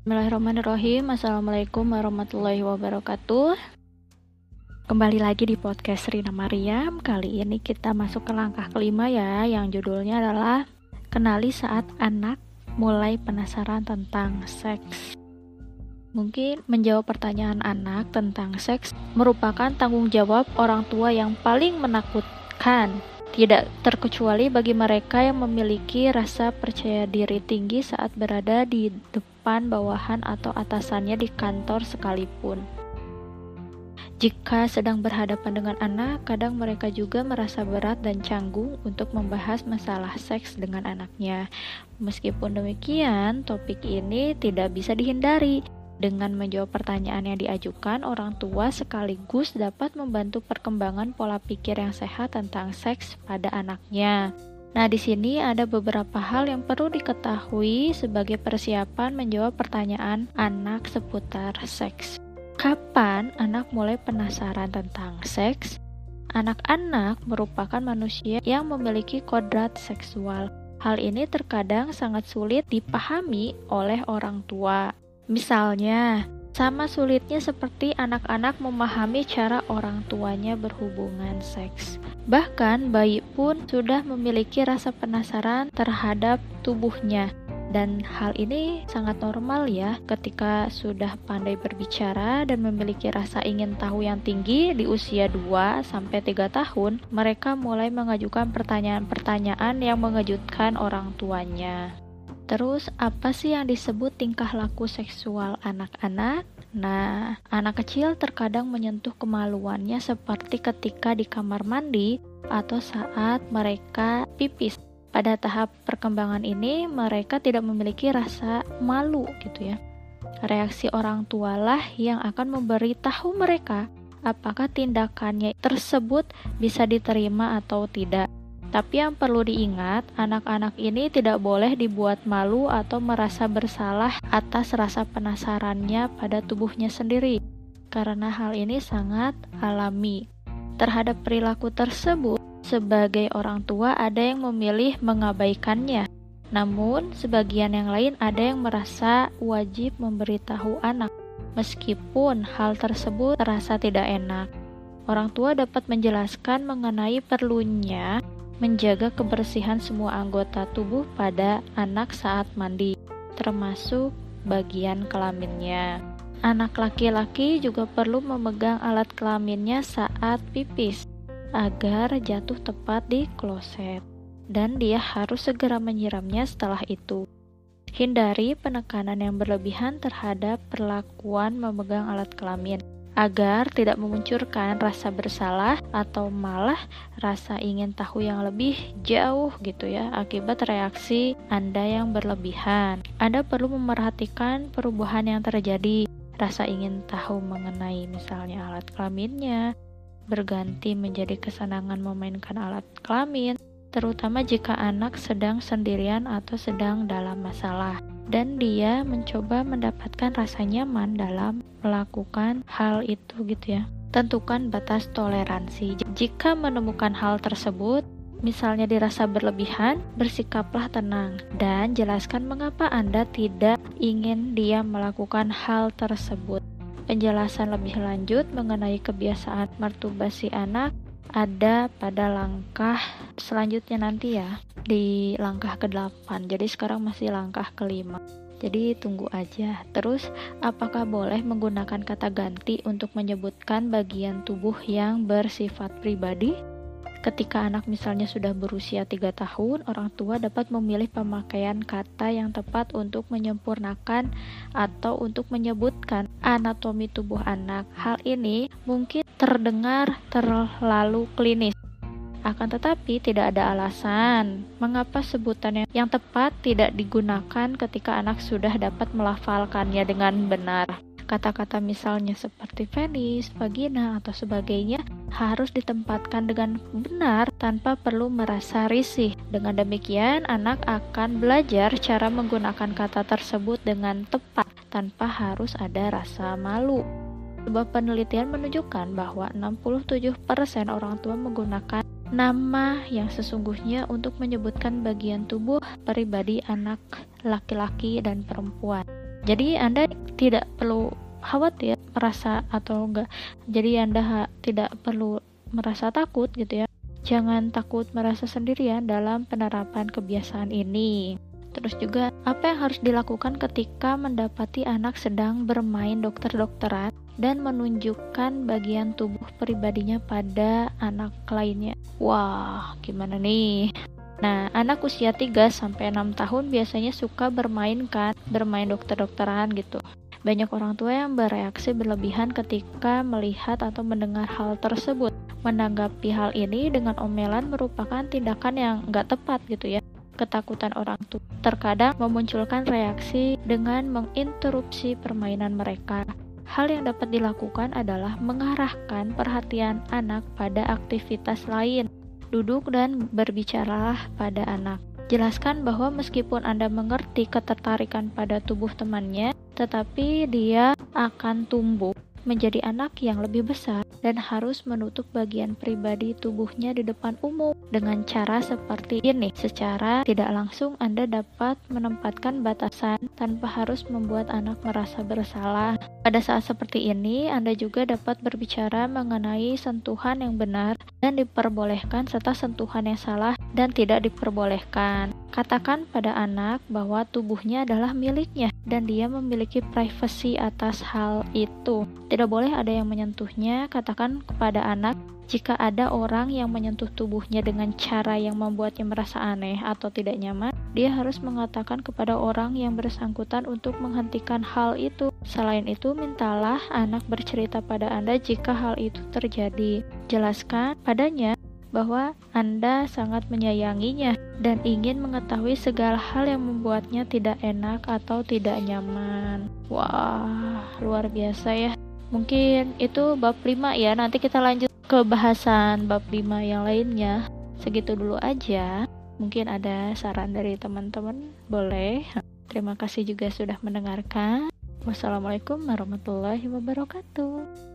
Bismillahirrahmanirrahim. Assalamualaikum warahmatullahi wabarakatuh. Kembali lagi di podcast Rina Mariam. Kali ini kita masuk ke langkah kelima ya Yang judulnya adalah Kenali saat anak mulai penasaran tentang seks. Mungkin menjawab pertanyaan anak tentang seks merupakan tanggung jawab orang tua yang paling menakutkan tidak terkecuali bagi mereka yang memiliki rasa percaya diri tinggi saat berada di depan bawahan atau atasannya di kantor sekalipun. Jika sedang berhadapan dengan anak, kadang mereka juga merasa berat dan canggung untuk membahas masalah seks dengan anaknya. Meskipun demikian, topik ini tidak bisa dihindari dengan menjawab pertanyaan yang diajukan, orang tua sekaligus dapat membantu perkembangan pola pikir yang sehat tentang seks pada anaknya. Nah, di sini ada beberapa hal yang perlu diketahui sebagai persiapan menjawab pertanyaan anak seputar seks. Kapan anak mulai penasaran tentang seks? Anak-anak merupakan manusia yang memiliki kodrat seksual. Hal ini terkadang sangat sulit dipahami oleh orang tua. Misalnya, sama sulitnya seperti anak-anak memahami cara orang tuanya berhubungan seks. Bahkan bayi pun sudah memiliki rasa penasaran terhadap tubuhnya. Dan hal ini sangat normal ya ketika sudah pandai berbicara dan memiliki rasa ingin tahu yang tinggi di usia 2 sampai 3 tahun, mereka mulai mengajukan pertanyaan-pertanyaan yang mengejutkan orang tuanya. Terus, apa sih yang disebut tingkah laku seksual anak-anak? Nah, anak kecil terkadang menyentuh kemaluannya seperti ketika di kamar mandi atau saat mereka pipis. Pada tahap perkembangan ini, mereka tidak memiliki rasa malu gitu ya. Reaksi orang tualah yang akan memberitahu mereka apakah tindakannya tersebut bisa diterima atau tidak. Tapi yang perlu diingat, anak-anak ini tidak boleh dibuat malu atau merasa bersalah atas rasa penasarannya pada tubuhnya sendiri, karena hal ini sangat alami. Terhadap perilaku tersebut, sebagai orang tua ada yang memilih mengabaikannya. Namun, sebagian yang lain ada yang merasa wajib memberitahu anak, meskipun hal tersebut terasa tidak enak. Orang tua dapat menjelaskan mengenai perlunya menjaga kebersihan semua anggota tubuh pada anak saat mandi, termasuk bagian kelaminnya. Anak laki-laki juga perlu memegang alat kelaminnya saat pipis agar jatuh tepat di kloset, dan dia harus segera menyiramnya setelah itu. Hindari penekanan yang berlebihan terhadap perlakuan memegang alat kelamin agar tidak memunculkan rasa bersalah atau malah rasa ingin tahu yang lebih jauh gitu ya akibat reaksi Anda yang berlebihan. Anda perlu memerhatikan perubahan yang terjadi. Rasa ingin tahu mengenai misalnya alat kelaminnya berganti menjadi kesenangan memainkan alat kelamin, terutama jika anak sedang sendirian atau sedang dalam masalah dan dia mencoba mendapatkan rasa nyaman dalam melakukan hal itu gitu ya. Tentukan batas toleransi. Jika menemukan hal tersebut, misalnya dirasa berlebihan, bersikaplah tenang dan jelaskan mengapa Anda tidak ingin dia melakukan hal tersebut. Penjelasan lebih lanjut mengenai kebiasaan mertubasi anak ada pada langkah selanjutnya nanti ya di langkah ke-8 jadi sekarang masih langkah kelima. Jadi tunggu aja. Terus apakah boleh menggunakan kata ganti untuk menyebutkan bagian tubuh yang bersifat pribadi? Ketika anak misalnya sudah berusia 3 tahun, orang tua dapat memilih pemakaian kata yang tepat untuk menyempurnakan atau untuk menyebutkan anatomi tubuh anak. Hal ini mungkin terdengar terlalu klinis. Akan tetapi tidak ada alasan mengapa sebutan yang tepat tidak digunakan ketika anak sudah dapat melafalkannya dengan benar. Kata-kata misalnya seperti penis, vagina, atau sebagainya harus ditempatkan dengan benar tanpa perlu merasa risih. Dengan demikian, anak akan belajar cara menggunakan kata tersebut dengan tepat tanpa harus ada rasa malu. Sebuah penelitian menunjukkan bahwa 67% orang tua menggunakan nama yang sesungguhnya untuk menyebutkan bagian tubuh pribadi anak laki-laki dan perempuan. Jadi Anda tidak perlu khawatir merasa atau enggak. Jadi Anda tidak perlu merasa takut gitu ya. Jangan takut merasa sendirian dalam penerapan kebiasaan ini. Terus juga apa yang harus dilakukan ketika mendapati anak sedang bermain dokter-dokteran dan menunjukkan bagian tubuh pribadinya pada anak lainnya. Wah, gimana nih? Nah, anak usia 3 sampai 6 tahun biasanya suka bermain kan, bermain dokter-dokteran gitu. Banyak orang tua yang bereaksi berlebihan ketika melihat atau mendengar hal tersebut. Menanggapi hal ini dengan omelan merupakan tindakan yang nggak tepat gitu ya. Ketakutan orang tua terkadang memunculkan reaksi dengan menginterupsi permainan mereka. Hal yang dapat dilakukan adalah mengarahkan perhatian anak pada aktivitas lain duduk dan berbicaralah pada anak. Jelaskan bahwa meskipun Anda mengerti ketertarikan pada tubuh temannya, tetapi dia akan tumbuh menjadi anak yang lebih besar dan harus menutup bagian pribadi tubuhnya di depan umum dengan cara seperti ini. Secara tidak langsung Anda dapat menempatkan batasan tanpa harus membuat anak merasa bersalah. Pada saat seperti ini, Anda juga dapat berbicara mengenai sentuhan yang benar dan diperbolehkan serta sentuhan yang salah dan tidak diperbolehkan. Katakan pada anak bahwa tubuhnya adalah miliknya dan dia memiliki privasi atas hal itu. Tidak boleh ada yang menyentuhnya. Katakan kepada anak jika ada orang yang menyentuh tubuhnya dengan cara yang membuatnya merasa aneh atau tidak nyaman, dia harus mengatakan kepada orang yang bersangkutan untuk menghentikan hal itu. Selain itu, mintalah anak bercerita pada Anda jika hal itu terjadi. Jelaskan padanya bahwa Anda sangat menyayanginya dan ingin mengetahui segala hal yang membuatnya tidak enak atau tidak nyaman. Wah, luar biasa ya. Mungkin itu bab 5 ya. Nanti kita lanjut ke bahasan bab 5 yang lainnya. Segitu dulu aja. Mungkin ada saran dari teman-teman, boleh. Terima kasih juga sudah mendengarkan. Wassalamualaikum warahmatullahi wabarakatuh.